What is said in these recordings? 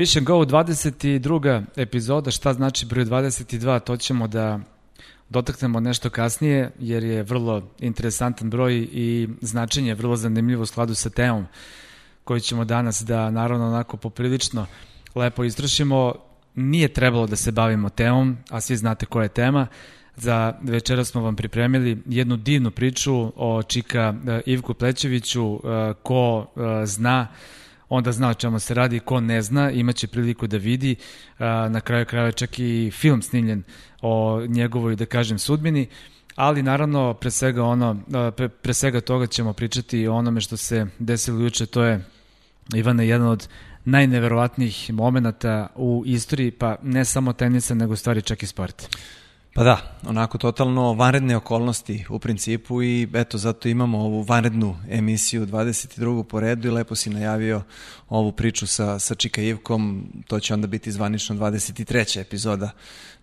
Više Go 22. epizoda, šta znači broj 22, to ćemo da dotaknemo nešto kasnije, jer je vrlo interesantan broj i značenje je vrlo zanimljivo u skladu sa temom koju ćemo danas da naravno onako poprilično lepo istrašimo. Nije trebalo da se bavimo temom, a svi znate koja je tema. Za večera smo vam pripremili jednu divnu priču o čika e, Ivku Plećeviću, e, ko e, zna onda zna o čemu se radi, ko ne zna, imaće priliku da vidi, na kraju krajeva čak i film snimljen o njegovoj, da kažem, sudbini, ali naravno pre svega ono, pre, pre svega toga ćemo pričati o onome što se desilo juče, to je Ivane jedan od najneverovatnijih momenta u istoriji, pa ne samo tenisa, nego stvari čak i sport. Pa da, onako totalno vanredne okolnosti u principu i eto zato imamo ovu vanrednu emisiju 22. po redu i lepo si najavio ovu priču sa, sa Čika Ivkom, to će onda biti zvanično 23. epizoda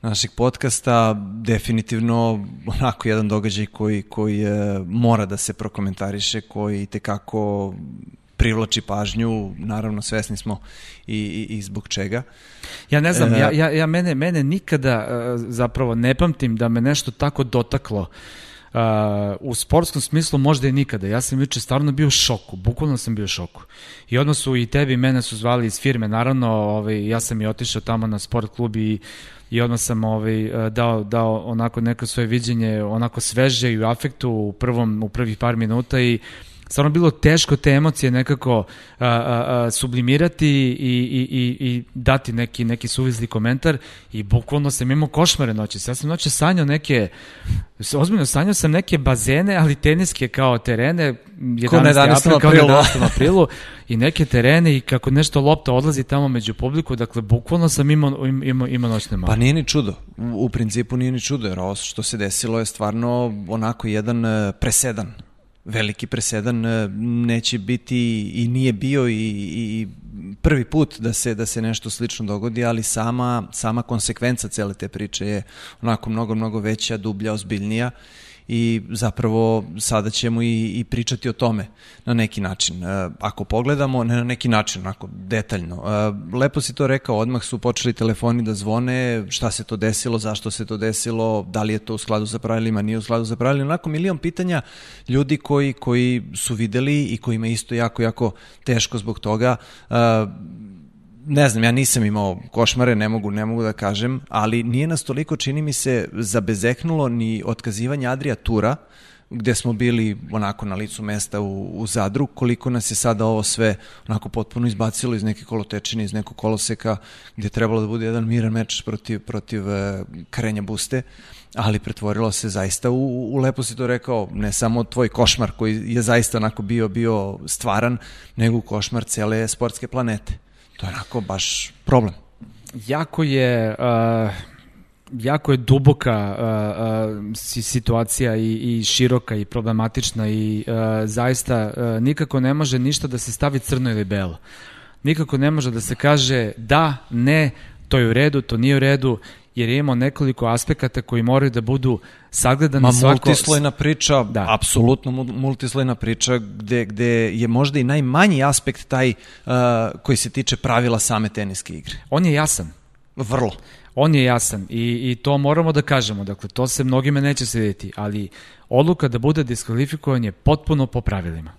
našeg podcasta, definitivno onako jedan događaj koji, koji je, mora da se prokomentariše, koji tekako privlači pažnju, naravno svesni smo i, i, i zbog čega. Ja ne znam, e, ja, ja, ja mene, mene nikada uh, zapravo ne pamtim da me nešto tako dotaklo uh, u sportskom smislu možda i nikada. Ja sam juče stvarno bio u šoku, bukvalno sam bio u šoku. I odmah su i tebi i mene su zvali iz firme, naravno, ovaj, ja sam i otišao tamo na sport klub i i odmah sam ovaj, dao, dao onako neko svoje viđenje onako sveže i u afektu u, prvom, u prvih par minuta i stvarno bilo teško te emocije nekako a, a, a, sublimirati i, i, i, i dati neki, neki suvisli komentar i bukvalno sam imao košmare noći. Ja sam noće sanjao neke, ozbiljno sanjao sam neke bazene, ali teniske kao terene, 11. april, kao 11. aprilu i neke terene i kako nešto lopta odlazi tamo među publiku, dakle bukvalno sam imao, imao, imao noćne malo. Pa nije ni čudo, u, u principu nije ni čudo, jer ovo što se desilo je stvarno onako jedan e, presedan veliki presedan e, neće biti i nije bio i, i prvi put da se da se nešto slično dogodi, ali sama sama konsekvenca cele te priče je onako mnogo mnogo veća, dublja, ozbiljnija i zapravo sada ćemo i, i pričati o tome na neki način. E, ako pogledamo, ne na neki način, onako detaljno. E, lepo si to rekao, odmah su počeli telefoni da zvone, šta se to desilo, zašto se to desilo, da li je to u skladu sa pravilima, nije u skladu sa pravilima, onako milion pitanja ljudi koji, koji su videli i kojima isto jako, jako teško zbog toga e, ne znam, ja nisam imao košmare, ne mogu, ne mogu da kažem, ali nije nas toliko, čini mi se, zabezeknulo ni otkazivanje Adrija Tura, gde smo bili onako na licu mesta u, u Zadru, koliko nas je sada ovo sve onako potpuno izbacilo iz neke kolotečine, iz nekog koloseka, gde je trebalo da bude jedan miran meč protiv, protiv uh, Karenja Buste, ali pretvorilo se zaista u, u lepo si to rekao, ne samo tvoj košmar koji je zaista onako bio, bio stvaran, nego košmar cele sportske planete. To je onako baš problem. Jako je... Uh jako je duboka uh, uh, situacija i, i široka i problematična i uh, zaista uh, nikako ne može ništa da se stavi crno ili belo. Nikako ne može da se kaže da, ne, to je u redu, to nije u redu jer imamo nekoliko aspekata koji moraju da budu sagledani Ma, svako... multislojna priča, da. apsolutno multislojna priča gde, gde je možda i najmanji aspekt taj uh, koji se tiče pravila same teniske igre. On je jasan. Vrlo. On je jasan i, i to moramo da kažemo, dakle to se mnogime neće slediti, ali odluka da bude diskvalifikovan je potpuno po pravilima.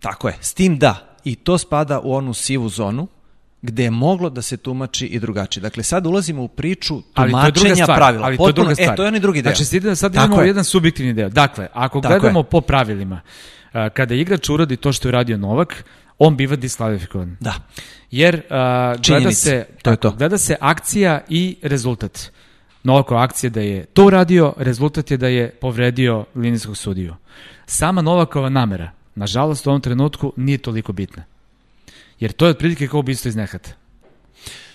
Tako je, s tim da, i to spada u onu sivu zonu, gde je moglo da se tumači i drugačije. Dakle, sad ulazimo u priču tumačenja stvar, pravila. Ali Potpuno, to je druga stvar. E, to je onaj drugi deo. Znači, sad imamo je. jedan subjektivni deo. Dakle, ako Tako gledamo je. po pravilima, kada igrač uradi to što je uradio Novak, on biva diskvalifikovan. Da. Jer uh, gleda, se, to je to. gleda se akcija i rezultat. Novakova akcija da je to uradio, rezultat je da je povredio linijskog sudiju. Sama Novakova namera, nažalost u ovom trenutku, nije toliko bitna. Jer to je otprilike kao ubistvo iz nehata.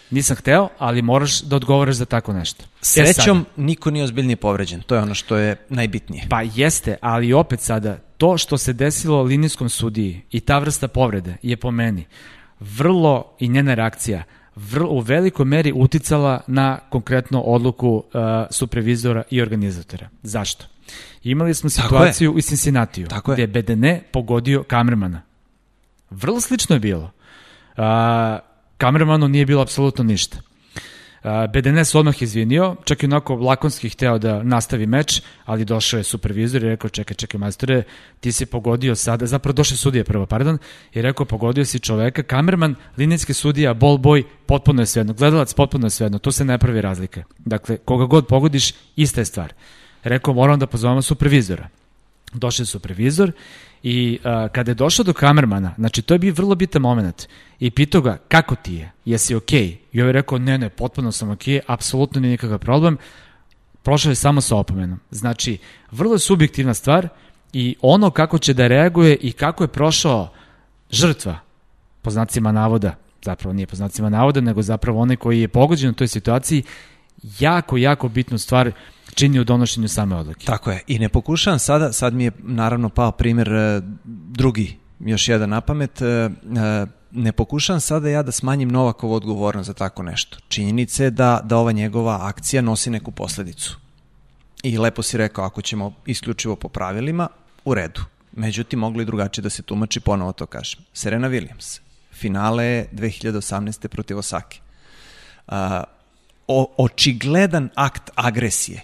Nisam hteo, ali moraš da odgovaraš za tako nešto. E Srećom, e niko nije ozbiljnije povređen. To je ono što je najbitnije. Pa jeste, ali opet sada, to što se desilo linijskom sudiji i ta vrsta povrede je po meni vrlo i njena reakcija vrlo, u velikoj meri uticala na konkretno odluku uh, supervizora i organizatora. Zašto? Imali smo situaciju u Cincinnatiju, gde je BDN pogodio kamermana. Vrlo slično je bilo. Uh, kamermanu nije bilo apsolutno ništa. BDNS odmah izvinio, čak i onako lakonski hteo da nastavi meč, ali došao je supervizor i rekao čekaj, čekaj majstore, ti si pogodio sada, zapravo došao sudije prvo, pardon, i rekao pogodio si čoveka, kamerman, linijski sudija, ball boy, potpuno je svejedno, gledalac potpuno je svejedno, tu se ne pravi razlike. Dakle, koga god pogodiš, ista je stvar. Rekao, moram da pozovemo supervizora. Došao je supervizor I uh, kada je došao do kamermana, znači to je bio vrlo bitan moment, i pitao ga kako ti je, jesi okej? Okay? I ovaj je rekao ne, ne, potpuno sam okej, okay, apsolutno nije nikakav problem, prošao je samo sa opomenom. Znači, vrlo je subjektivna stvar i ono kako će da reaguje i kako je prošao žrtva, po znacima navoda, zapravo nije po znacima navoda, nego zapravo onaj koji je pogođen u toj situaciji, jako, jako bitnu stvar čini u donošenju same odluke. Tako je. I ne pokušavam sada, sad mi je naravno pao primer e, drugi, još jedan na pamet, e, e, ne pokušavam sada ja da smanjim Novakovu odgovornost za tako nešto. Činjenica je da, da ova njegova akcija nosi neku posledicu. I lepo si rekao, ako ćemo isključivo po pravilima, u redu. Međutim, moglo i drugačije da se tumači, ponovo to kažem. Serena Williams, finale 2018. protiv Osake. Uh, o, očigledan akt agresije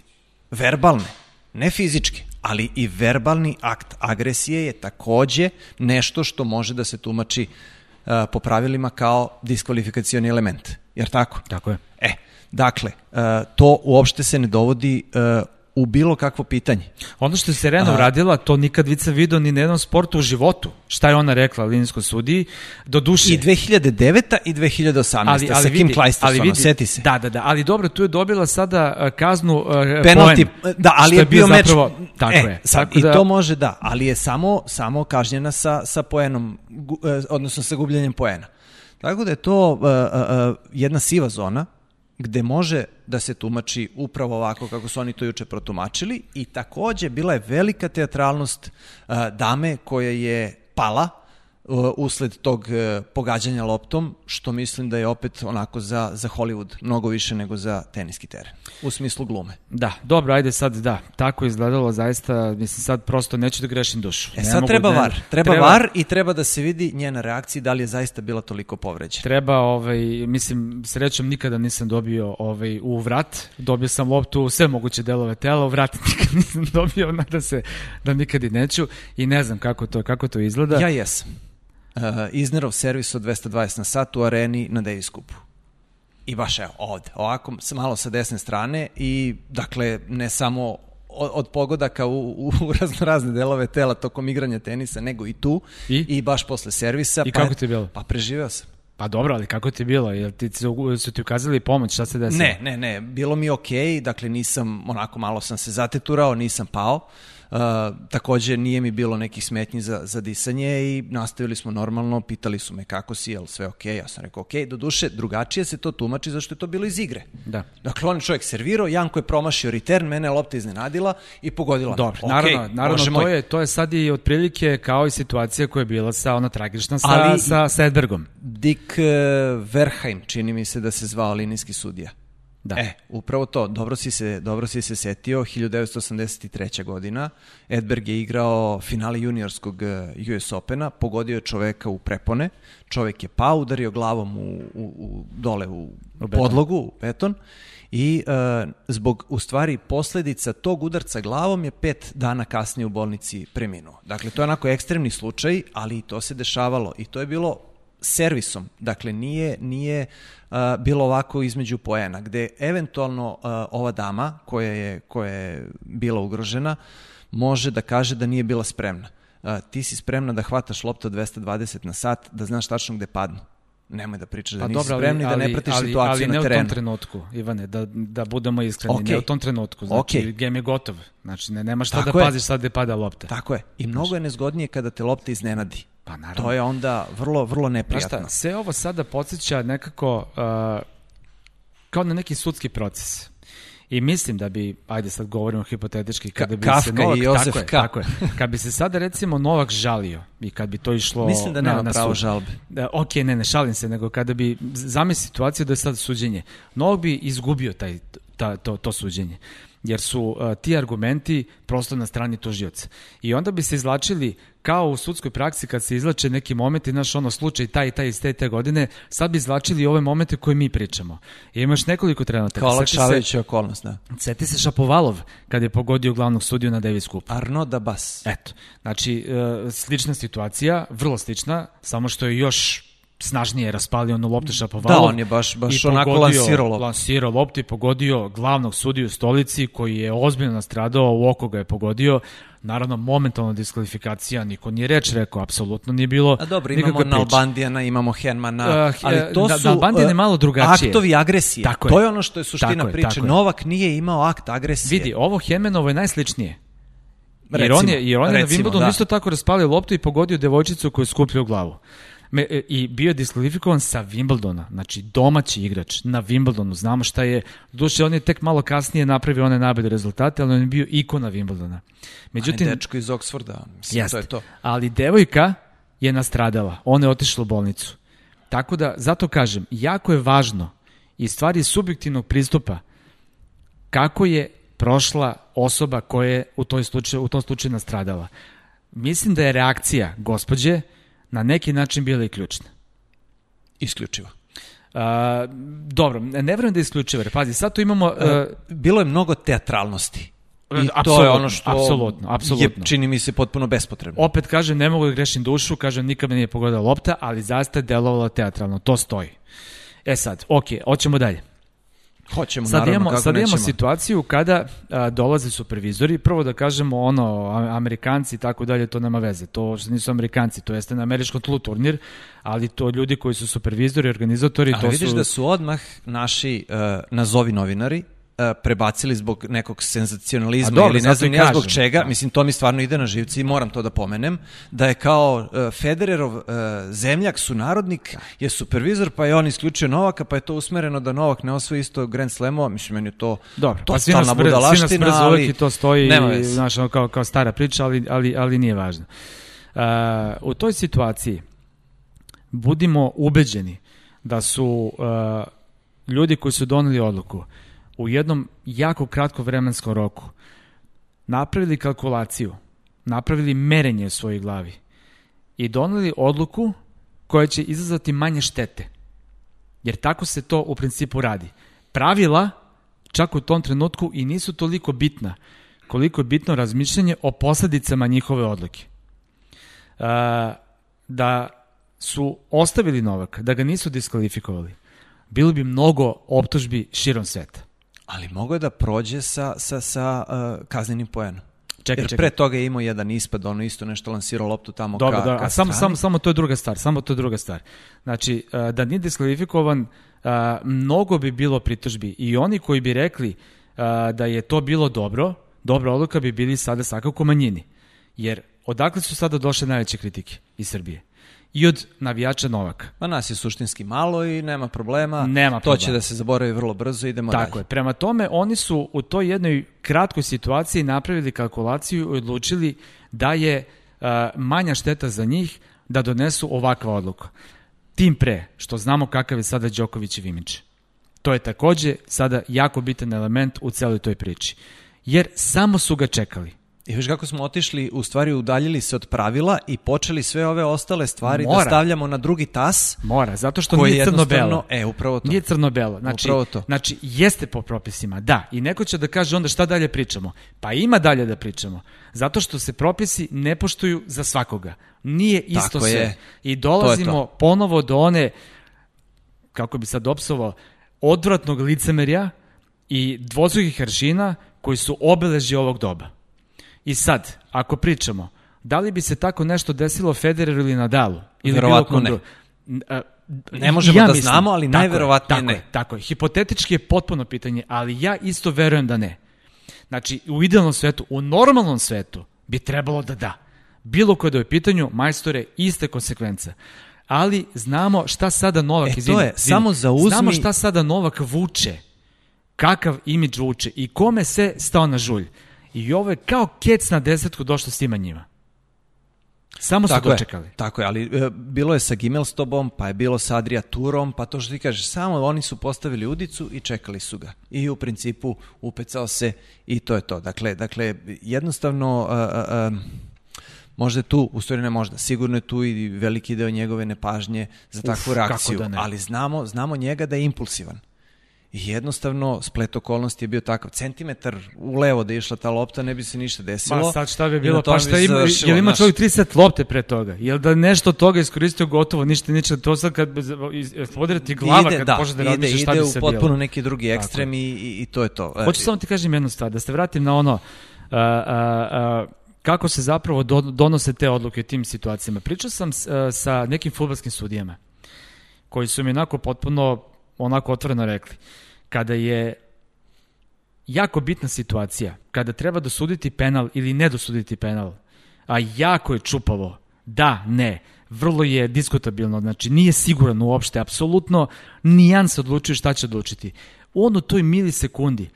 verbalne, ne fizičke, ali i verbalni akt agresije je takođe nešto što može da se tumači uh, po pravilima kao diskvalifikacioni element. Jer tako? Tako je. E, dakle, uh, to uopšte se ne dovodi uh, u bilo kakvo pitanje. Ono što je Serena uradila, to nikad vica video ni na jednom sportu u životu. Šta je ona rekla linijskoj sudiji? Do duše. I 2009. i 2018. Ali, ali sa Kim Kleistersonom, seti se. Da, da, da, ali dobro, tu je dobila sada kaznu uh, Penalty, poen, da, ali je bio, bio meč. Zapravo, tako e, je. Sad, tako I da, to može da, ali je samo, samo kažnjena sa, sa poenom, odnosno sa gubljenjem poena. Tako da je to uh, uh, uh, jedna siva zona, gde može da se tumači upravo ovako kako su oni to juče protumačili i takođe bila je velika teatralnost uh, dame koja je pala usled tog e, pogađanja loptom, što mislim da je opet onako za, za Hollywood mnogo više nego za teniski teren, u smislu glume. Da, dobro, ajde sad, da, tako izgledalo zaista, mislim sad prosto neću da grešim dušu. E ne sad treba da, var, treba, treba var i treba da se vidi njena reakcija da li je zaista bila toliko povređena. Treba, ovaj, mislim, srećom nikada nisam dobio ovaj, u vrat, dobio sam loptu u sve moguće delove tela, u vrat nikad nisam dobio, da se, da nikad i neću i ne znam kako to, kako to izgleda. Ja jesam uh, Iznerov servis od 220 na sat u areni na Davis Cupu. I baš evo, ovde, ovako malo sa desne strane i dakle ne samo od, od pogodaka u, u razno razne delove tela tokom igranja tenisa, nego i tu i, i baš posle servisa. I pa, kako ti je bilo? Pa preživeo sam. Pa dobro, ali kako ti je bilo? Jel ti su ti ukazali pomoć? Šta se desilo? Ne, ne, ne. Bilo mi okej, okay, dakle nisam, onako malo sam se zateturao, nisam pao. Uh, Uh, takođe nije mi bilo nekih smetnji za, za disanje i nastavili smo normalno, pitali su me kako si, jel sve ok, ja sam rekao ok, do duše drugačije se to tumači zašto je to bilo iz igre. Da. Dakle, on je čovjek servirao, Janko je promašio return, mene je lopta iznenadila i pogodila. Dobro, okay, naravno, naravno to, je, to je sad i otprilike kao i situacija koja je bila sa ona tragična sa, Ali, sa, sa Edbergom. Dick uh, Verheim, čini mi se da se zvao linijski sudija. Da. E, upravo to, dobro si se, dobro si se setio, 1983. godina, Edberg je igrao finale juniorskog eh, US Opena, pogodio je čoveka u prepone, čovek je pao, udario glavom u, u, u dole u, u podlogu, u beton, i uh, zbog, u stvari, posledica tog udarca glavom je pet dana kasnije u bolnici preminuo. Dakle, to je onako ekstremni slučaj, ali to se dešavalo. I to je bilo servisom. Dakle, nije, nije uh, bilo ovako između poena, gde eventualno uh, ova dama koja je, koja je bila ugrožena može da kaže da nije bila spremna. Uh, ti si spremna da hvataš loptu 220 na sat, da znaš tačno gde padnu. Nemoj da pričaš da pa, nisi spremni, da ne pratiš ali, situaciju ali na terenu. Ali ne u tom trenutku, Ivane, da, da budemo iskreni, okay. ne u tom trenutku. Znači, okay. game je gotov. Znači, ne, nema šta Tako da je. paziš sad gde pada lopta. Tako je. I mnogo je nezgodnije kada te lopta iznenadi. Pa naravno. To je onda vrlo, vrlo neprijatno. Šta, sve ovo sada podsjeća nekako uh, kao na neki sudski proces. I mislim da bi, ajde sad govorimo hipotetički, kada bi Kafka se Novak, i Josef tako je, tako je, kad bi se sada recimo Novak žalio i kad bi to išlo Mislim da nema na, na pravo žalbe. Da, ok, ne, ne šalim se, nego kada bi zamisli situaciju da je sad suđenje, Novak bi izgubio taj, ta, to, to suđenje. jer su uh, ti argumenti prosto na strani tužioca. I onda bi se izlačili kao u sudskoj praksi kad se izlače neki momenti, naš ono slučaj taj i taj iz te te godine, sad bi izlačili ove momente koje mi pričamo. I imaš nekoliko trenutaka. Kao olakšavajuća okolnost, da. Seti se Šapovalov kad je pogodio glavnog sudiju na Davis Cup. Arno da Bas. Eto, znači, uh, slična situacija, vrlo slična, samo što je još snažnije raspalio onu loptu Šapovalov. Da, on je baš, baš onako lansirao loptu. Lansirao loptu i pogodio glavnog sudiju stolici koji je ozbiljno nastradao, u oko ga je pogodio. Naravno, momentalna diskvalifikacija, niko nije reč rekao, apsolutno nije bilo A dobro, imamo Nalbandijana, imamo Henmana, uh, ali to da, su Nalbandijan je malo drugačije. aktovi agresije. Tako to je. je ono što je suština Tako priče. tako je. Novak nije imao akt agresije. Vidi, ovo Henmenovo je najsličnije. Jer Recimo, on je, jer on je na recimo, Wimbledonu da. isto tako raspalio loptu i pogodio devojčicu koju je skupljao glavu. Me, e, I bio je diskvalifikovan sa Wimbledona, znači domaći igrač na Wimbledonu, znamo šta je, duše on je tek malo kasnije napravio one najbolje rezultate, ali on je bio ikona Wimbledona. Međutim, dečko iz Oxforda, mislim, Jeste. to je to. Ali devojka je nastradala, ona je otišla u bolnicu. Tako da, zato kažem, jako je važno i stvari subjektivnog pristupa kako je prošla osoba koja je u, toj slučaju, u tom slučaju nastradala. Mislim da je reakcija gospođe na neki način bila i ključna. Isključivo. A, dobro, ne verujem da je isključivo, jer pazi, sad tu imamo... Uh, Bilo je mnogo teatralnosti. I to je ono što apsolutno, apsolutno. je, čini mi se, potpuno bespotrebno. opet kažem, ne mogu da grešim dušu, kažem, nikad me nije pogodila lopta, ali zaista je delovala teatralno, to stoji. E sad, ok, hoćemo dalje. Hoćemo, Sad naravno, imamo, kako sad imamo situaciju kada a, dolaze supervizori, prvo da kažemo ono, Amerikanci i tako dalje, to nema veze, to što nisu Amerikanci, to jeste na američkom tlu turnir, ali to ljudi koji su supervizori, organizatori, Ali to vidiš su... da su odmah naši uh, nazovi novinari prebacili zbog nekog senzacionalizma A dobro, ili ne znam i ja zbog čega, da. mislim to mi stvarno ide na živci i moram to da pomenem, da je kao uh, Federerov uh, zemljak, sunarodnik, je supervizor, pa je on isključio Novaka, pa je to usmereno da Novak ne osvoji isto Grand Slamova, mislim meni je to Dobro, pa svi nas, totalna brz, svi nas brzo ali i to stoji, nema veze. znaš, ono kao, kao stara priča, ali, ali, ali nije važno. Uh, u toj situaciji budimo ubeđeni da su uh, ljudi koji su doneli odluku u jednom jako kratko vremenskom roku napravili kalkulaciju, napravili merenje u svojoj glavi i doneli odluku koja će izazvati manje štete. Jer tako se to u principu radi. Pravila čak u tom trenutku i nisu toliko bitna koliko je bitno razmišljanje o posledicama njihove odluke. Uh, da su ostavili Novaka, da ga nisu diskvalifikovali, bilo bi mnogo optužbi širom sveta. Ali mogo je da prođe sa, sa, sa uh, kaznenim poenom. Čekaj, Jer čekaj. pre toga je imao jedan ispad, ono isto nešto lansirao loptu tamo Dobro, ka, dobro, ka strani. samo, samo to je druga stvar, samo to je druga stvar. Znači, uh, da nije diskvalifikovan, uh, mnogo bi bilo pritužbi i oni koji bi rekli uh, da je to bilo dobro, dobra odluka bi bili sada svakako manjini. Jer odakle su sada došle najveće kritike iz Srbije? I od navijača Novaka. Ma nas je suštinski malo i nema problema. Nema To će problema. da se zaboravi vrlo brzo, idemo Tako dalje. je. Prema tome, oni su u toj jednoj kratkoj situaciji napravili kalkulaciju i odlučili da je uh, manja šteta za njih da donesu ovakva odluka. Tim pre, što znamo kakav je sada Đoković i Vimić. To je takođe sada jako bitan element u celoj toj priči. Jer samo su ga čekali. I viš kako smo otišli, u stvari udaljili se od pravila i počeli sve ove ostale stvari Mora. da stavljamo na drugi tas. Mora, zato što nije crno-belo. e, upravo to. Nije crno-belo. Znači, Upravo to. znači, jeste po propisima, da. I neko će da kaže onda šta dalje pričamo. Pa ima dalje da pričamo. Zato što se propisi ne poštuju za svakoga. Nije isto Tako sve. je. I dolazimo To to. ponovo do one, kako bi sad opsovao, odvratnog licemerja i dvostrukih aršina koji su obeležje ovog doba. I sad, ako pričamo, da li bi se tako nešto desilo Federeru ili Nadalu? Ili Verovatno bilo ne. Ne možemo da znamo, ali najverovatnije tako ne. Je, tako je. Hipotetički je potpuno pitanje, ali ja isto verujem da ne. Znači, u idealnom svetu, u normalnom svetu bi trebalo da da. Bilo koje da je u pitanju, majstore, iste konsekvence. Ali znamo šta sada Novak, E, to izvini, je, izvini, samo zauzmi- Znamo šta sada Novak vuče. Kakav imidž vuče i kome se stao na žulj. I ovo je kao kec na desetku došlo s tima njima. Samo su tako dočekali. Je, tako je, ali e, bilo je sa Gimelstobom, pa je bilo sa Adria Turom, pa to što ti kažeš, samo oni su postavili udicu i čekali su ga. I u principu upecao se i to je to. Dakle, dakle jednostavno... Uh, uh, možda je tu, u stvari ne možda, sigurno je tu i veliki deo njegove nepažnje za takvu Uf, reakciju, da ali znamo, znamo njega da je impulsivan. I jednostavno, splet okolnosti je bio takav. Centimetar u levo da je išla ta lopta, ne bi se ništa desilo. Pa sad šta bi bilo, pa šta ima, jel ima čovjek 3 set lopte pre toga? Jel da nešto od toga iskoristio gotovo, ništa, ništa, to sad kad podrati glava, ide, kad da, može da razmišljaš šta bi se bilo. Ide u potpuno neki drugi ekstrem i, i, i to je to. Hoću samo ti kažem jednu stvar, da se vratim na ono, uh, uh, uh, kako se zapravo do, donose te odluke u tim situacijama. Pričao sam sa nekim futbolskim sudijama koji su mi onako potpuno onako otvoreno rekli. Kada je jako bitna situacija, kada treba dosuditi penal ili ne dosuditi penal, a jako je čupavo, da, ne, vrlo je diskutabilno, znači nije siguran uopšte, apsolutno nijan se odlučuje šta će odlučiti. On u toj milisekundi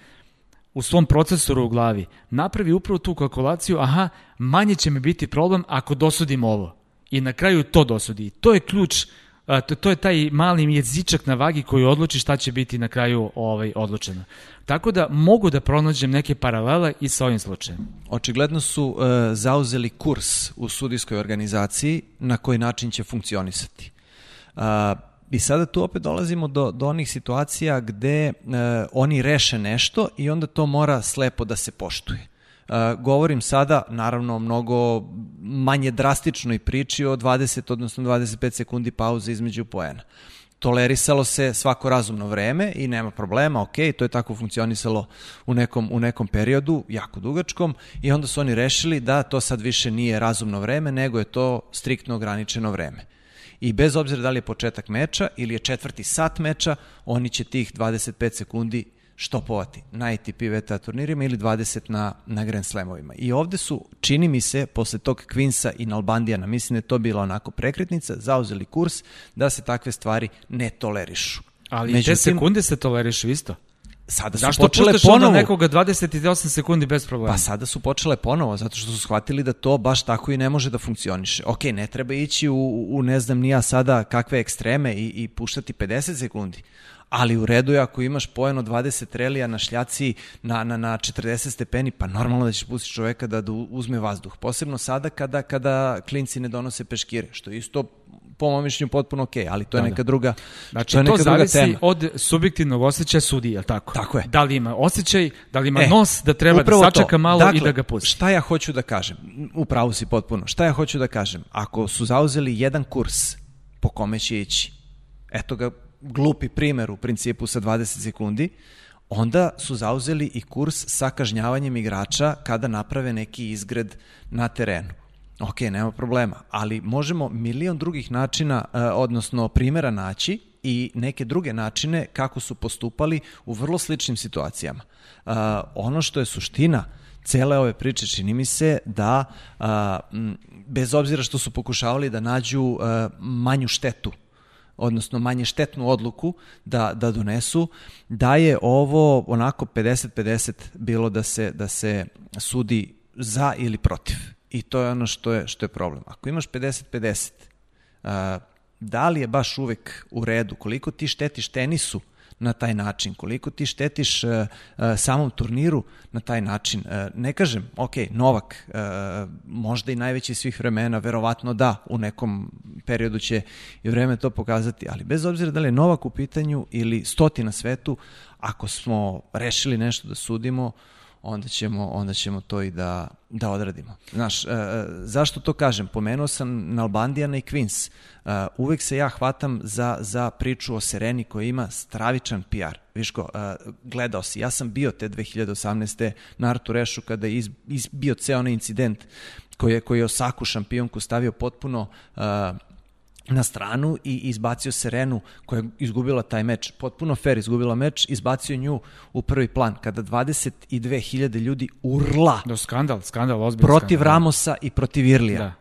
u svom procesoru u glavi napravi upravo tu kalkulaciju, aha, manje će mi biti problem ako dosudim ovo. I na kraju to dosudi. To je ključ a, to, to je taj mali jezičak na vagi koji odluči šta će biti na kraju ovaj odlučeno. Tako da mogu da pronađem neke paralele i sa ovim slučajem. Očigledno su e, zauzeli kurs u sudijskoj organizaciji na koji način će funkcionisati. A, I sada tu opet dolazimo do, do onih situacija gde e, oni reše nešto i onda to mora slepo da se poštuje. Govorim sada, naravno, mnogo manje drastičnoj priči o 20, odnosno 25 sekundi pauze između poena. Tolerisalo se svako razumno vreme i nema problema, ok, to je tako funkcionisalo u nekom, u nekom periodu, jako dugačkom, i onda su oni rešili da to sad više nije razumno vreme, nego je to striktno ograničeno vreme. I bez obzira da li je početak meča ili je četvrti sat meča, oni će tih 25 sekundi štopovati na ATP VTA turnirima ili 20 na, na Grand Slamovima. I ovde su, čini mi se, posle tog Queensa i Nalbandijana, mislim da je to bila onako prekretnica, zauzeli kurs da se takve stvari ne tolerišu. Ali Međutim, te sekunde se tolerišu isto? Sada su Zašto počele ponovo. nekoga 28 sekundi bez problema? Pa sada su počele ponovo, zato što su shvatili da to baš tako i ne može da funkcioniše. Ok, ne treba ići u, u ne znam nija sada kakve ekstreme i, i puštati 50 sekundi, ali u redu je ako imaš pojeno 20 relija na šljaci na, na, na 40 stepeni, pa normalno da ćeš pustiti čoveka da, da uzme vazduh. Posebno sada kada, kada klinci ne donose peškire, što je isto po mojom mišljenju potpuno ok, ali to je da, da. neka druga znači, to, je neka to druga zavisi od subjektivnog osjećaja sudija, tako? Tako je. Da li ima osjećaj, da li ima e, nos da treba da sačeka to. malo dakle, i da ga pusti. Šta ja hoću da kažem? Upravo si potpuno. Šta ja hoću da kažem? Ako su zauzeli jedan kurs po kome će ići, eto ga glupi primer u principu sa 20 sekundi, onda su zauzeli i kurs sa kažnjavanjem igrača kada naprave neki izgred na terenu. Ok, nema problema, ali možemo milion drugih načina, e, odnosno primera naći i neke druge načine kako su postupali u vrlo sličnim situacijama. E, ono što je suština cele ove priče čini mi se da bez obzira što su pokušavali da nađu e, manju štetu odnosno manje štetnu odluku da, da donesu, da je ovo onako 50-50 bilo da se, da se sudi za ili protiv. I to je ono što je, što je problem. Ako imaš 50-50, da li je baš uvek u redu, koliko ti štetiš tenisu, na taj način, koliko ti štetiš uh, uh, samom turniru na taj način. Uh, ne kažem, ok, Novak, uh, možda i najveći svih vremena, verovatno da, u nekom periodu će i vreme to pokazati, ali bez obzira da li je Novak u pitanju ili stoti na svetu, ako smo rešili nešto da sudimo, onda ćemo, onda ćemo to i da, da odradimo. Znaš, uh, zašto to kažem? Pomenuo sam Nalbandijana i Queens. Uh, uvek se ja hvatam za, za priču o Sereni koja ima stravičan PR. Viš ko, uh, gledao si, ja sam bio te 2018. na Artu Rešu kada je iz, iz, bio ceo onaj incident koji je, koji je Osaku šampionku stavio potpuno uh, na stranu i izbacio Serenu koja je izgubila taj meč, potpuno fair izgubila meč, izbacio nju u prvi plan kada 22.000 ljudi urla. Do skandal, skandal, ozbiljno Protiv skandal. Ramosa i protiv Irlija. Da.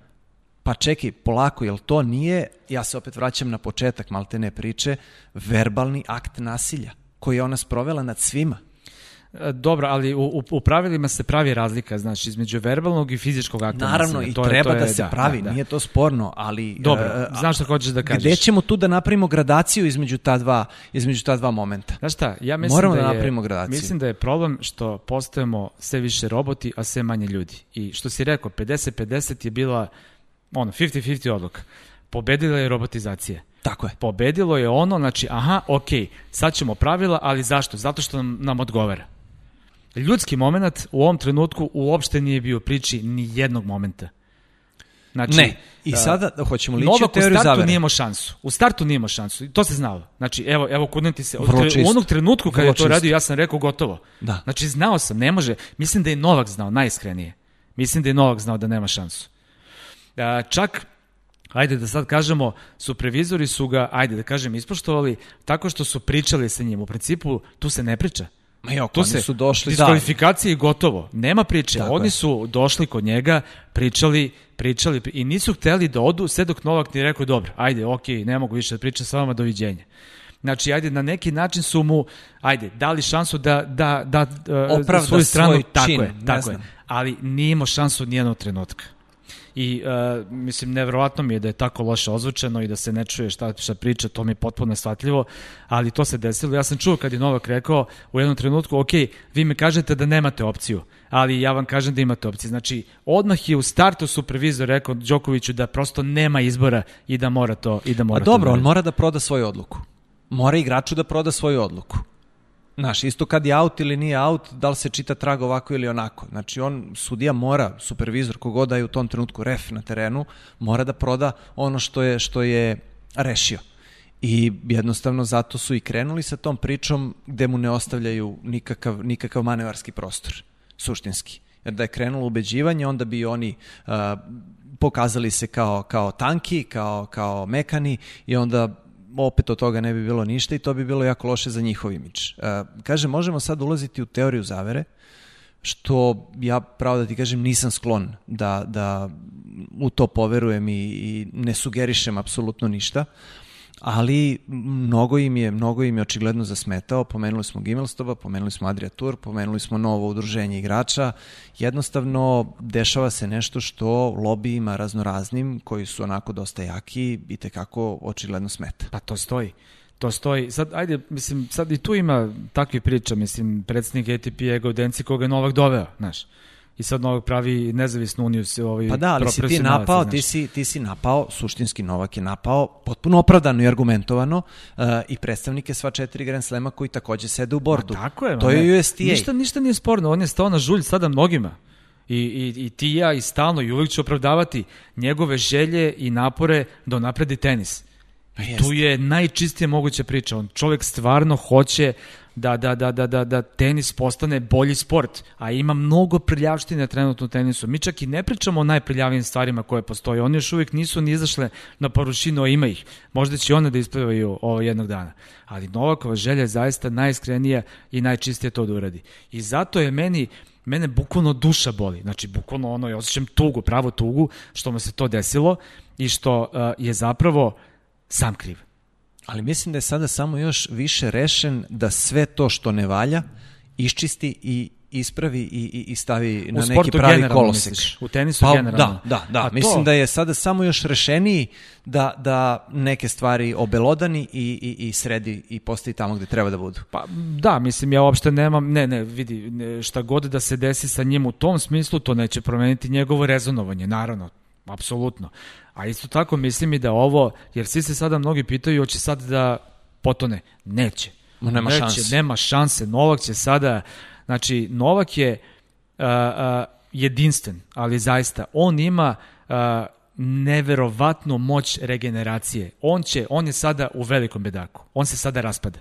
Pa čekaj, polako, jel to nije, ja se opet vraćam na početak malte ne priče, verbalni akt nasilja koji je ona sprovela nad svima. E, Dobro, ali u, u, u pravilima se pravi razlika, znači, između verbalnog i fizičkog akta Naravno, nasilja. i To je- treba to je- da se pravi, nije to sporno, ali... Dobro, e, znaš šta hoćeš da kažeš. Gde ćemo tu da napravimo gradaciju između ta dva, između ta dva momenta? Znaš šta, ja mislim Moramo da, da je, napravimo gradaciju. Mislim da je problem što postajemo sve više roboti, a sve manje ljudi. I što si rekao, 50-50 je bila ono, 50-50 odluka. Pobedila je robotizacija. Tako je. Pobedilo je ono, znači, aha, ok, sad ćemo pravila, ali zašto? Zato što nam, nam odgovara. Ljudski moment u ovom trenutku uopšte nije bio u priči ni jednog momenta. Znači, Ne, i a, sada hoćemo lići u Novak u teoriju startu zavere. nije imao šansu. U startu nije imao šansu. I To se znalo. Znači, evo, evo kudnem ti se. Od Vrlo tre- čisto. U onog trenutku kada je to čisto. radio, ja sam rekao gotovo. Da. Znači, znao sam, ne može. Mislim da je Novak znao, najiskrenije. Mislim da je Novak znao da nema šansu. A, čak, ajde da sad kažemo, supervizori su ga, ajde da kažem, ispoštovali tako što su pričali sa njim. U principu, tu se ne priča. Ma jo, Tu se su došli, da. diskvalifikacije i gotovo. Nema priče. Tako Oni je. su došli kod njega, pričali, pričali i nisu hteli da odu sve dok Novak nije rekao dobro, ajde, ok, ne mogu više da pričam sa vama, doviđenja. Znači, ajde, na neki način su mu, ajde, dali šansu da, da, da, da Opravda svoju stranu, svoj tako čin, je, ne tako je. Ali nije imao šansu nijednog trenutka. I uh, mislim, nevjerovatno mi je da je tako loše ozvučeno i da se ne čuje šta, šta priča, to mi je potpuno neshvatljivo, ali to se desilo. Ja sam čuo kad je Novak rekao u jednom trenutku, ok, vi mi kažete da nemate opciju, ali ja vam kažem da imate opciju. Znači, odmah je u startu supervizor rekao Đokoviću da prosto nema izbora i da mora to i da A mora to dobro, da on mora da proda svoju odluku. Mora igraču da proda svoju odluku. Znaš, isto kad je out ili nije out, da li se čita trag ovako ili onako. Znači, on, sudija mora, supervizor, kogoda je u tom trenutku ref na terenu, mora da proda ono što je, što je rešio. I jednostavno zato su i krenuli sa tom pričom gde mu ne ostavljaju nikakav, nikakav manevarski prostor, suštinski. Jer da je krenulo ubeđivanje, onda bi oni uh, pokazali se kao, kao tanki, kao, kao mekani i onda opet od toga ne bi bilo ništa i to bi bilo jako loše za njihov imidž. Uh, kaže, možemo sad ulaziti u teoriju zavere, što ja pravo da ti kažem nisam sklon da, da u to poverujem i, i ne sugerišem apsolutno ništa, ali mnogo im je, mnogo im je očigledno zasmetao, pomenuli smo Gimelstoba, pomenuli smo Adria Tour, pomenuli smo novo udruženje igrača, jednostavno dešava se nešto što lobijima raznoraznim, koji su onako dosta jaki i tekako očigledno smeta. Pa to stoji. To stoji. Sad, ajde, mislim, sad i tu ima takvi priča, mislim, predsednik ATP je Gaudenci koga je Novak doveo, znaš. I sad Novak pravi nezavisnu uniju ovaj Pa da, ali si ti napao, znaš. ti si, ti si napao, suštinski Novak je napao, potpuno opravdano i argumentovano uh, i predstavnike sva četiri Grand Slema koji takođe sede u bordu. Ma tako je. To je USTA. Ništa, ništa nije sporno, on je stao na žulj sada mnogima. I, i, I ti ja i stalno i uvijek ću opravdavati njegove želje i napore da napredi tenis. Pa tu je najčistije moguća priča. On čovjek stvarno hoće da, da, da, da, da, da tenis postane bolji sport, a ima mnogo prljavštine trenutno u tenisu. Mi čak i ne pričamo o najprljavijim stvarima koje postoje. Oni još uvijek nisu ni izašle na porušinu, a ima ih. Možda će one da isplivaju ovo jednog dana. Ali Novakova želja je zaista najiskrenija i najčistije to da uradi. I zato je meni mene bukvalno duša boli. Znači, bukvalno ono, ja osjećam tugu, pravo tugu, što mu se to desilo i što uh, je zapravo sam kriv. Ali mislim da je sada samo još više rešen da sve to što ne valja iščisti i ispravi i, i, i stavi na neki sportu pravi generalno, kolosek. misliš? U tenisu pa, generalno? Da, da, da. A Mislim to- da je sada samo još rešeniji da, da neke stvari obelodani i, i, i sredi i postavi tamo gde treba da budu. Pa da, mislim ja uopšte nemam, ne, ne, vidi, ne, šta god da se desi sa njim u tom smislu, to neće promeniti njegovo rezonovanje, naravno, apsolutno. A isto tako mislim i da ovo, jer svi se sada mnogi pitaju, hoće sad da potone. Neće. Ma nema Neće, šanse. Nema šanse. Novak će sada, znači Novak je uh, uh, jedinstven, ali zaista, on ima uh, neverovatnu moć regeneracije. On će, on je sada u velikom bedaku. On se sada raspada.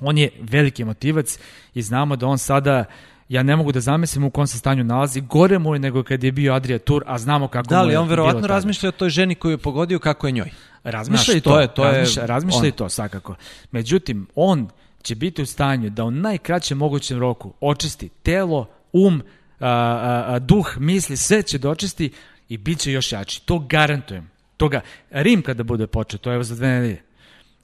On je veliki motivac i znamo da on sada ja ne mogu da zamislim u kom se stanju nalazi. Gore mu je nego kad je bio Adria Tour, a znamo kako Da, mu ali je on verovatno bilo tada. razmišlja o toj ženi koju je pogodio kako je njoj. Razmišlja i to to, je- to je razmišlja, razmišlja on. i to, svakako. Međutim, on će biti u stanju da u najkraćem mogućem roku očisti telo, um, a, a, a, duh, misli, sve će da očisti i bit će još jači. To garantujem. Toga, Rim kada bude počeo, to je evo za dve nedelje.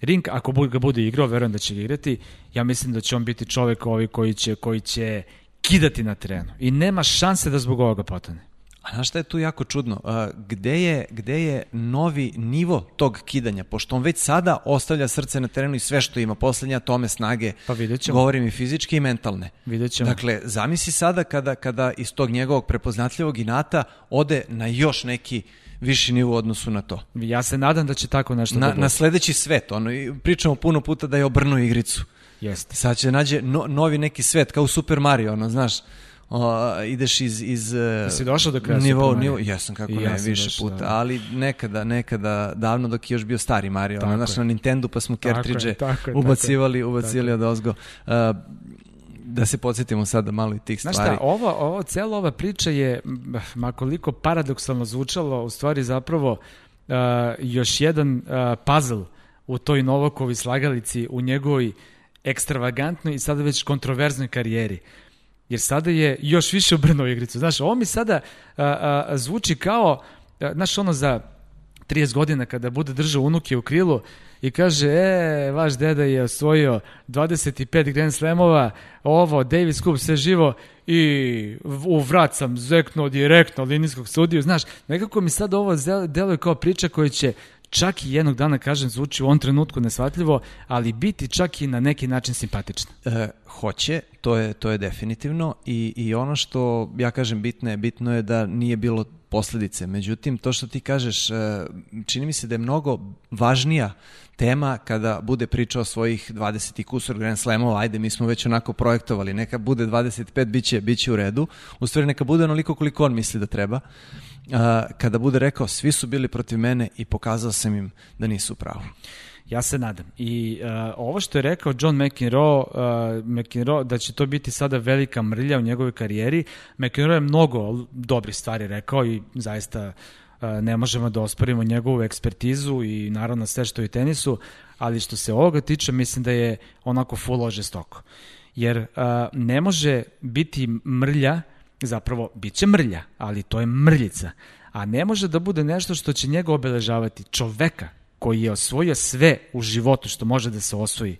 ring, ako ga bude igrao, verujem da će ga igrati, ja mislim da će on biti čovek ovaj koji će, koji će kidati na terenu. I nema šanse da zbog ovoga potane. A znaš šta je tu jako čudno? Gde je, gde je novi nivo tog kidanja? Pošto on već sada ostavlja srce na terenu i sve što ima, poslednja tome snage, pa vidjet ćemo. govorim i fizičke i mentalne. Vidjet ćemo. Dakle, zamisli sada kada, kada iz tog njegovog prepoznatljivog inata ode na još neki viši nivo u odnosu na to. Ja se nadam da će tako nešto na, da bude. Na sledeći svet, ono, pričamo puno puta da je obrnuo igricu. Jeste. Sad će nađe no, novi neki svet, kao u Super Mario, ono, znaš, o, ideš iz iz si došao do kraja nivo nivo jesam kako ja ne više došao, puta da. ali nekada nekada davno dok je još bio stari Mario znaš na Nintendo pa smo cartridge ubacivali ubacivali od ozgo uh, da se podsjetimo sada malo i tih stvari. Znaš šta, ovo, ovo, cela ova priča je, makoliko paradoksalno zvučalo, u stvari zapravo uh, još jedan uh, puzzle u toj Novakovi slagalici, u njegovoj ekstravagantnoj i sada već kontroverznoj karijeri. Jer sada je još više obrnuo igricu. Znaš, ovo mi sada a, a, zvuči kao, a, znaš, ono za 30 godina kada bude držao unuke u krilu i kaže, e, vaš deda je osvojio 25 Grand Slamova, ovo, Davis Cup, sve živo i u vrat sam zeknuo direktno linijskog sudiju, znaš, nekako mi sad ovo deluje kao priča koja će čak i jednog dana, kažem, zvuči u ovom trenutku nesvatljivo, ali biti čak i na neki način simpatično. E, hoće, to je, to je definitivno i, i ono što ja kažem bitno je, bitno je da nije bilo posledice. Međutim, to što ti kažeš, e, čini mi se da je mnogo važnija tema kada bude pričao svojih 20 i kusur Grand Slamova, ajde, mi smo već onako projektovali, neka bude 25, biće, biće u redu, u stvari neka bude onoliko koliko on misli da treba kada bude rekao svi su bili protiv mene i pokazao sam im da nisu pravo. Ja se nadam. I uh, ovo što je rekao John McEnroe, uh, McEnroe, da će to biti sada velika mrlja u njegovoj karijeri, McEnroe je mnogo dobrih stvari rekao i zaista uh, ne možemo da osporimo njegovu ekspertizu i naravno sve što je u tenisu, ali što se ovoga tiče, mislim da je onako full žestoko. Jer uh, ne može biti mrlja zapravo bit će mrlja, ali to je mrljica. A ne može da bude nešto što će njega obeležavati. Čoveka koji je osvojio sve u životu što može da se osvoji,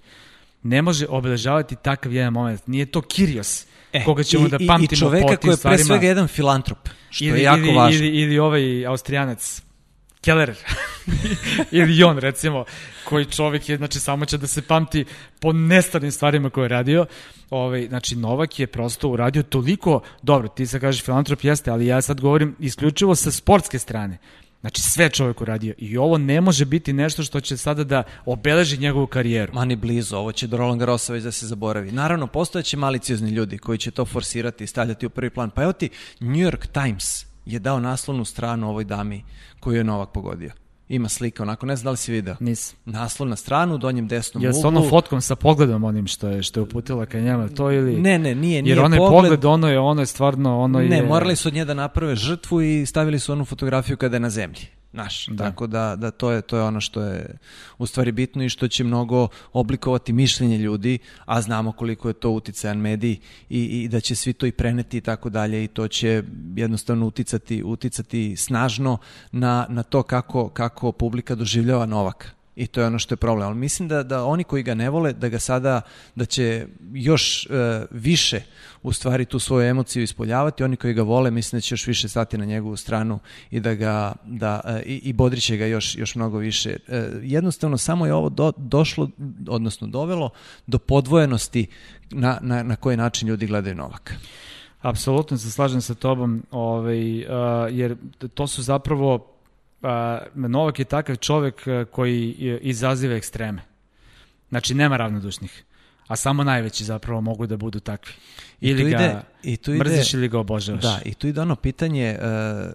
ne može obeležavati takav jedan moment. Nije to Kirios, e, koga ćemo i, da pamtimo i čoveka koji je pre svega jedan filantrop, što ili, je jako ili, važno. Ili, ili ovaj austrijanac, Keller ili on recimo koji čovjek je znači samo će da se pamti po nestarim stvarima koje je radio ovaj znači Novak je prosto uradio toliko dobro ti se kažeš filantrop jeste ali ja sad govorim isključivo sa sportske strane Znači sve čovjek uradio i ovo ne može biti nešto što će sada da obeleži njegovu karijeru. Mani blizu, ovo će do Roland Garrosa već da se zaboravi. Naravno, postojeće maliciozni ljudi koji će to forsirati i stavljati u prvi plan. Pa evo ti, New York Times je dao naslovnu stranu ovoj dami koju je Novak pogodio. Ima slika, onako, ne znam da li si video. Nis. Naslov na stranu, u donjem desnom uglu. Ja sa onom fotkom sa pogledom onim što je što je uputila ka njema, to ili Ne, ne, nije, nije Jer onaj pogled, pogled ono je ono je stvarno ono ne, je Ne, morali su od nje da naprave žrtvu i stavili su onu fotografiju kada je na zemlji naš. Da. Tako da, da to, je, to je ono što je u stvari bitno i što će mnogo oblikovati mišljenje ljudi, a znamo koliko je to uticajan medij i, i da će svi to i preneti i tako dalje i to će jednostavno uticati, uticati snažno na, na to kako, kako publika doživljava Novaka i to je ono što je problem. Ali mislim da, da oni koji ga ne vole, da ga sada, da će još e, više u stvari tu svoju emociju ispoljavati, oni koji ga vole mislim da će još više stati na njegovu stranu i da ga, da, e, i, i bodriće ga još, još mnogo više. E, jednostavno samo je ovo do, došlo, odnosno dovelo do podvojenosti na, na, na koji način ljudi gledaju Novaka. Apsolutno se slažem sa tobom, ovaj, uh, jer to su zapravo a, Novak je takav čovek koji izaziva ekstreme. Znači, nema ravnodušnih. A samo najveći zapravo mogu da budu takvi. Ili ide, ga i tu ide, mrziš ili ga obožavaš. Da, i tu ide ono pitanje, uh,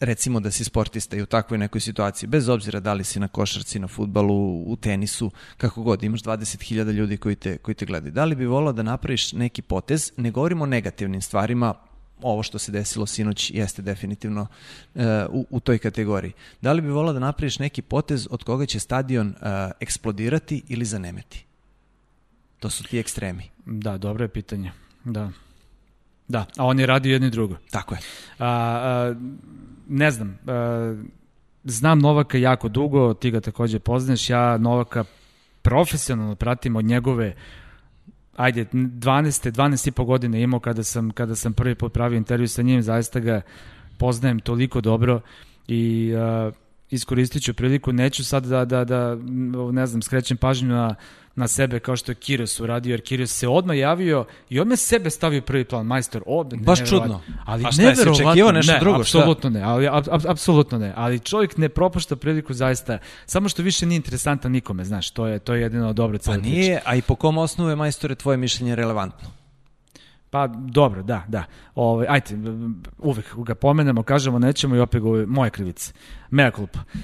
recimo da si sportista i u takvoj nekoj situaciji, bez obzira da li si na košarci, na futbalu, u tenisu, kako god, imaš 20.000 ljudi koji te, koji te gledaju. Da li bi volao da napraviš neki potez, ne govorimo o negativnim stvarima, ovo što se desilo sinoć jeste definitivno uh, u, u toj kategoriji. Da li bi volao da napraviš neki potez od koga će stadion uh, eksplodirati ili zanemeti? To su ti ekstremi. Da, dobro je pitanje. Da. Da, a on je radio jedno i drugo. Tako je. A, a, ne znam, a, znam Novaka jako dugo, ti ga takođe poznaš, ja Novaka profesionalno pratim od njegove ajde, 12. 12 i po godine imao kada sam, kada sam prvi put pravio intervju sa njim, zaista ga poznajem toliko dobro i uh, iskoristit ću priliku, neću sad da, da, da ne znam, skrećem pažnju na, na sebe kao što je Kiros uradio, jer Kiros se odmah javio i odmah sebe stavio prvi plan, majstor, od, Baš čudno. Ali A šta je se očekivao nešto ne, drugo? Apsolutno ne, ali ap, ap, apsolutno ne, ali čovjek ne propušta priliku zaista, samo što više nije interesantan nikome, znaš, to je, to je jedino dobro Pa nije, a i po kom osnovu je majstore tvoje mišljenje relevantno? Pa dobro, da, da. Ove, ajte, uvek ga pomenemo, kažemo nećemo i opet go, moje krivice. Mea culpa. Uh,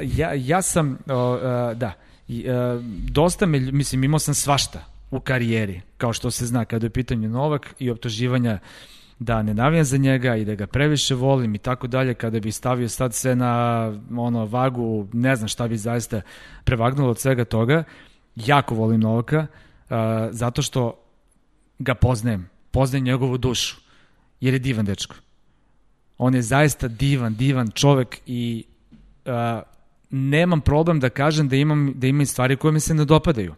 ja, ja sam, uh, da, i, uh, dosta me, mislim, imao sam svašta u karijeri, kao što se zna kada je pitanje Novak i optuživanja da ne navijam za njega i da ga previše volim i tako dalje, kada bi stavio sad sve na ono vagu, ne znam šta bi zaista prevagnulo od svega toga. Jako volim Novaka, uh, zato što ga poznajem poznajem njegovu dušu, jer je divan dečko. On je zaista divan, divan čovek i uh, nemam problem da kažem da imam da ima stvari koje mi se ne dopadaju.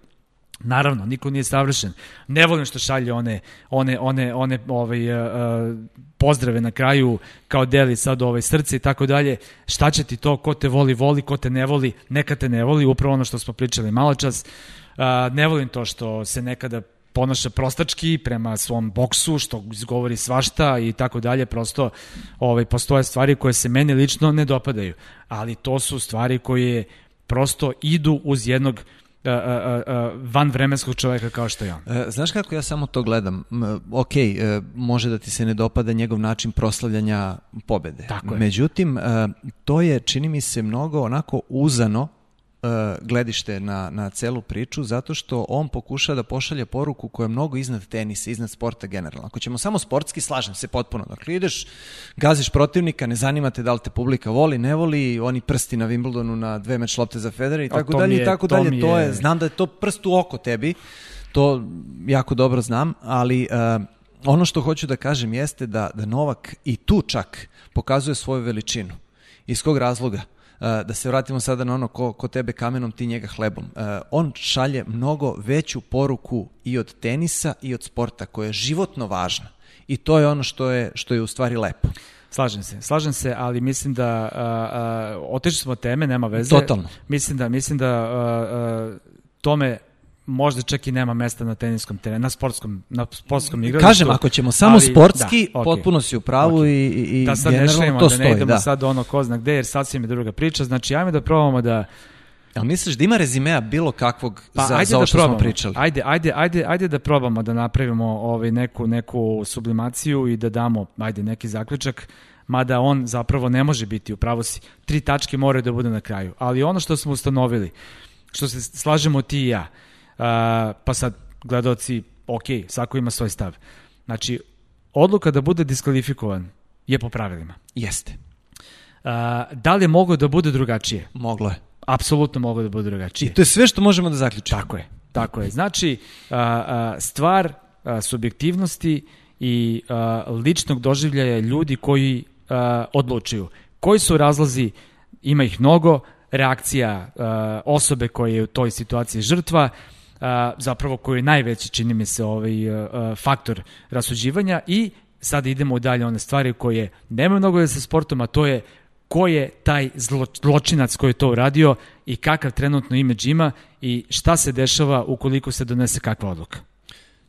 Naravno, niko nije savršen. Ne volim što šalje one one one one ovaj uh, pozdrave na kraju kao deli sad ovaj srce i tako dalje. Šta će ti to ko te voli voli, ko te ne voli, neka te ne voli, upravo ono što smo pričali maločas. Uh, ne volim to što se nekada ponaša prostački prema svom boksu, što izgovori svašta i tako dalje, prosto ovaj, postoje stvari koje se meni lično ne dopadaju, ali to su stvari koje prosto idu uz jednog uh, uh, uh, van vremenskog čoveka kao što je on. E, znaš kako ja samo to gledam? Ok, e, može da ti se ne dopada njegov način proslavljanja pobede. Tako je. Međutim, e, to je, čini mi se, mnogo onako uzano gledište na, na celu priču zato što on pokuša da pošalje poruku koja je mnogo iznad tenisa, iznad sporta generalno. Ako ćemo samo sportski, slažem se potpuno. Dakle, ideš, gaziš protivnika, ne zanima te da li te publika voli, ne voli, oni prsti na Wimbledonu na dve meč lopte za Federer i tako dalje i tako dalje. To je, znam da je to prst u oko tebi, to jako dobro znam, ali uh, ono što hoću da kažem jeste da, da Novak i tu čak pokazuje svoju veličinu. Iz kog razloga? Da se vratimo sada na ono ko, ko tebe kamenom, ti njega hlebom. On šalje mnogo veću poruku i od tenisa i od sporta koja je životno važna. I to je ono što je, što je u stvari lepo. Slažem se, slažem se, ali mislim da uh, uh, otišli smo od teme, nema veze. Totalno. Mislim da mislim da uh, uh, tome možda čak i nema mesta na teniskom terenu, na sportskom, na sportskom igralištu. Kažem, ako ćemo samo ali, sportski, da, okay. potpuno si u pravu okay. i, i da sad ne šlimo, to da ne idemo da. sad ono ko zna gde, jer sad si mi druga priča, znači ajme da probamo da Jel misliš da ima rezimea bilo kakvog pa, za, za ovo da što probamo. smo pričali? Ajde, ajde, ajde, ajde da probamo da napravimo ovaj neku, neku sublimaciju i da damo ajde, neki zaključak, mada on zapravo ne može biti u pravo si. Tri tačke moraju da bude na kraju. Ali ono što smo ustanovili, što se slažemo ti i ja, uh, pa sad gledoci, ok, svako ima svoj stav. Znači, odluka da bude diskvalifikovan je po pravilima. Jeste. Uh, da li je moglo da bude drugačije? Moglo je. Apsolutno moglo da bude drugačije. I to je sve što možemo da zaključimo. Tako je. Tako je. Znači, uh, uh, stvar uh, subjektivnosti i uh, ličnog doživljaja ljudi koji uh, odlučuju. Koji su razlozi? Ima ih mnogo. Reakcija uh, osobe koje je u toj situaciji žrtva, a, zapravo koji je najveći, čini mi se, ovaj, faktor rasuđivanja i sad idemo dalje one stvari koje nemaju mnogo da sa sportom, a to je ko je taj zlo, zločinac koji je to uradio i kakav trenutno imidž ima i šta se dešava ukoliko se donese kakva odluka.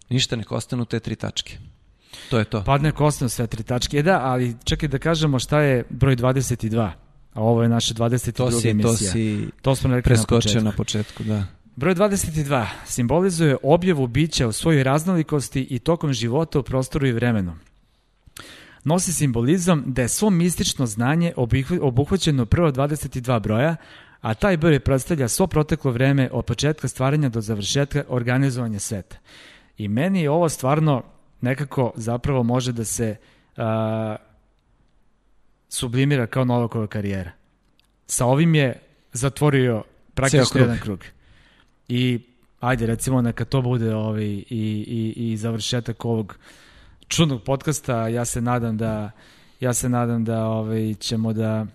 Ništa ne ostanu te tri tačke. To je to. Pa ne ostanu sve tri tačke. E da, ali čekaj da kažemo šta je broj 22. A ovo je naša 22. To si, emisija. To si to smo rekli preskočio na početku. na početku, da. Broj 22 simbolizuje objavu bića u svojoj raznolikosti i tokom života u prostoru i vremenu. Nosi simbolizam da je svo mistično znanje obuhvaćeno prvo 22 broja, a taj broj predstavlja svo proteklo vreme od početka stvaranja do završetka organizovanja sveta. I meni je ovo stvarno nekako zapravo može da se uh, sublimira kao Novakova karijera. Sa ovim je zatvorio praktično jedan krug. I ajde recimo neka to bude ovaj, i, i, i završetak ovog čudnog podcasta. Ja se nadam da ja se nadam da ovaj, ćemo da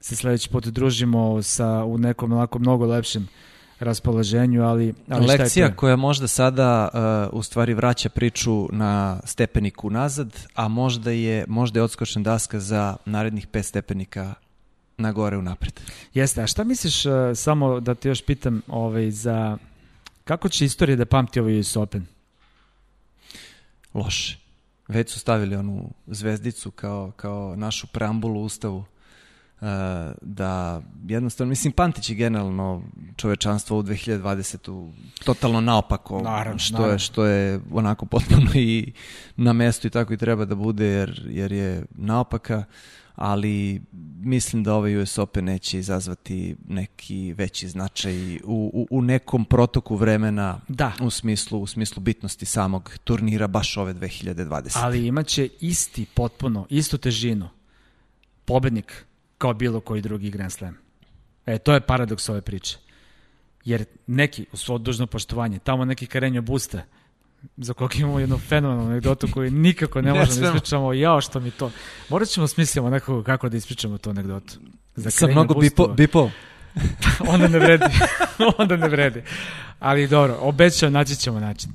se sledeći put družimo sa, u nekom onako mnogo lepšem raspoloženju, ali, ali Lekcija šta koja možda sada uh, u stvari vraća priču na stepeniku nazad, a možda je, možda je odskočna daska za narednih pet stepenika na gore u napred. Jeste, a šta misliš, uh, samo da te još pitam, ovaj, za kako će istorija da pamti ovaj US Open? Loše. Već su stavili onu zvezdicu kao, kao našu preambulu ustavu uh, da jednostavno, mislim, Pantić je generalno čovečanstvo u 2020. totalno naopako, Naravno, što, naravno. Je, što je onako potpuno i na mestu i tako i treba da bude jer, jer je naopaka, ali mislim da ovaj US Open neće izazvati neki veći značaj u, u, u nekom protoku vremena Da. u smislu u smislu bitnosti samog turnira baš ove 2020. Ali imaće isti, potpuno, istu težinu pobednik kao bilo koji drugi Grand Slam. E, to je paradoks ove priče. Jer neki, u svo dužno poštovanje, tamo neki Karenjo Busta, za kog imamo jednu fenomenalnu anegdotu koju nikako ne Ne možemo da ispričamo, jao što mi to... Morat ćemo smislimo nekako kako da ispričamo tu anegdotu. Za Sa mnogo bipo, bipo. onda ne vredi. onda ne vredi. Ali dobro, obećao, naći ćemo način.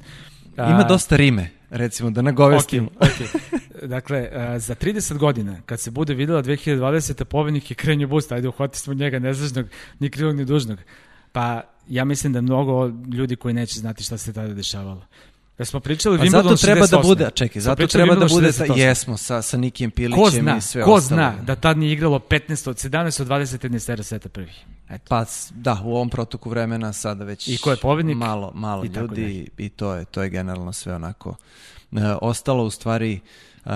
A, Ima dosta rime, recimo, da nagovestim. Ok, ok. Dakle, a, za 30 godina, kad se bude videla 2020. pobednik je Krenjo Busta, ajde uhvati smo njega nezvažnog, ni krivog ni dužnog. Pa ja mislim da mnogo ljudi koji neće znati šta se tada dešavalo. Da smo pričali Pa Wimbledon zato treba da 68. bude, a čekaj, zato treba da bude, sa, 68. jesmo, sa, sa Nikijem Pilićem Ko zna, i sve ko ostalo. zna da tad nije igralo 15 od 17 od 21 sera seta prvih. Eto. Pa da, u ovom protoku vremena sada već I ko je pobednik? Malo, malo I ljudi i to je to je generalno sve onako e, ostalo u stvari e,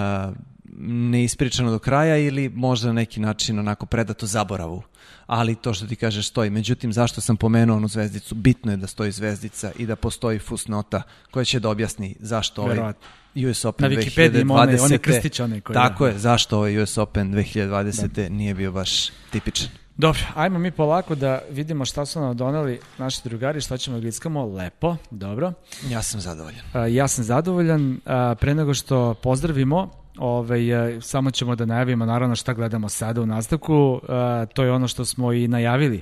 neispričano do kraja ili možda na neki način onako predato zaboravu. Ali to što ti kažeš stoji. Međutim, zašto sam pomenuo onu zvezdicu? Bitno je da stoji zvezdica i da postoji fusnota koja će da objasni zašto ovaj Verovatno. US Open Na Wikipediji ima 2020. onaj krstić koji- Tako da. je, zašto ovaj US Open 2020. nije bio baš tipičan. Dobro, ajmo mi polako da vidimo šta su nam doneli naši drugari, šta ćemo da glickamo. Lepo, dobro. Ja sam zadovoljan. A, ja sam zadovoljan. A, pre nego što pozdravimo, a, samo ćemo da najavimo naravno šta gledamo sada u nastavku. A, to je ono što smo i najavili.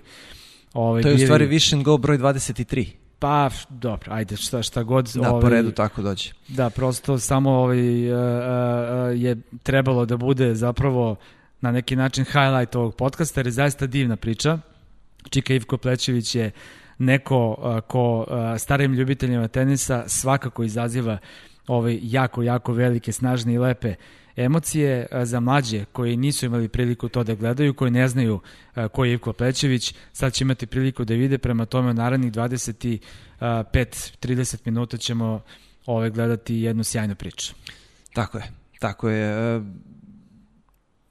Ovaj, To je u bili- stvari Wish and Go broj 23. Pa, dobro, ajde, šta, šta god. Da, ovaj, po redu tako dođe. Da, prosto samo ovaj, a, a, je trebalo da bude zapravo na neki način highlight ovog podcasta, jer je zaista divna priča. Čika Ivko Plećević je neko a, ko starim ljubiteljima tenisa svakako izaziva ove jako, jako velike, snažne i lepe emocije a, za mlađe koji nisu imali priliku to da gledaju, koji ne znaju a, ko je Ivko Plećević, sad će imati priliku da vide, prema tome u narednih 25-30 minuta ćemo ove gledati jednu sjajnu priču. Tako je, tako je. E,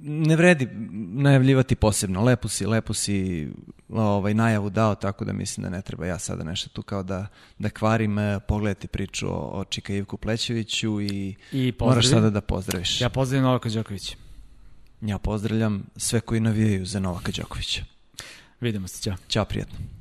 Ne vredi najavljivati posebno. Lepo si, lepo si ovaj, najavu dao, tako da mislim da ne treba ja sada nešto tu kao da, da kvarim. E, Pogledajte priču o, o Čika Ivku Plećeviću i I moraš sada da pozdraviš. Ja pozdravim Novaka Đokovića. ja pozdravljam sve koji navijaju za Novaka Đokovića. Vidimo se, ćao. Ćao, prijatno.